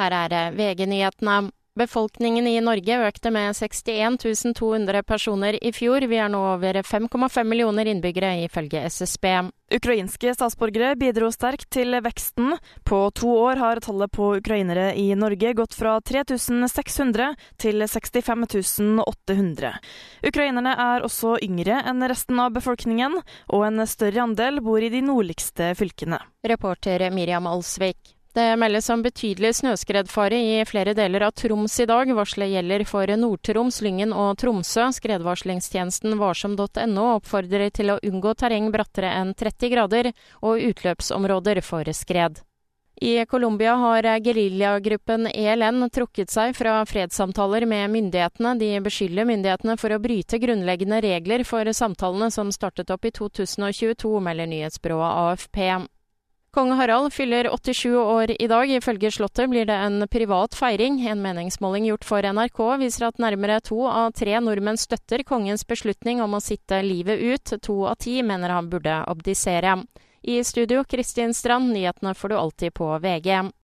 Her er VG-nyhetene. Befolkningen i Norge økte med 61 200 personer i fjor. Vi er nå over 5,5 millioner innbyggere, ifølge SSB. Ukrainske statsborgere bidro sterkt til veksten. På to år har tallet på ukrainere i Norge gått fra 3600 til 65 800. Ukrainerne er også yngre enn resten av befolkningen, og en større andel bor i de nordligste fylkene. Reporter Miriam Alsvik. Det meldes om betydelig snøskredfare i flere deler av Troms i dag. Varselet gjelder for Nord-Troms, Lyngen og Tromsø. Skredvarslingstjenesten varsom.no oppfordrer til å unngå terreng brattere enn 30 grader og utløpsområder for skred. I Colombia har geriljagruppen ELN trukket seg fra fredssamtaler med myndighetene. De beskylder myndighetene for å bryte grunnleggende regler for samtalene som startet opp i 2022, melder nyhetsbyrået AFP. Kong Harald fyller 87 år i dag. Ifølge Slottet blir det en privat feiring. En meningsmåling gjort for NRK viser at nærmere to av tre nordmenn støtter kongens beslutning om å sitte livet ut. To av ti mener han burde abdisere. I studio, Kristin Strand, nyhetene får du alltid på VG.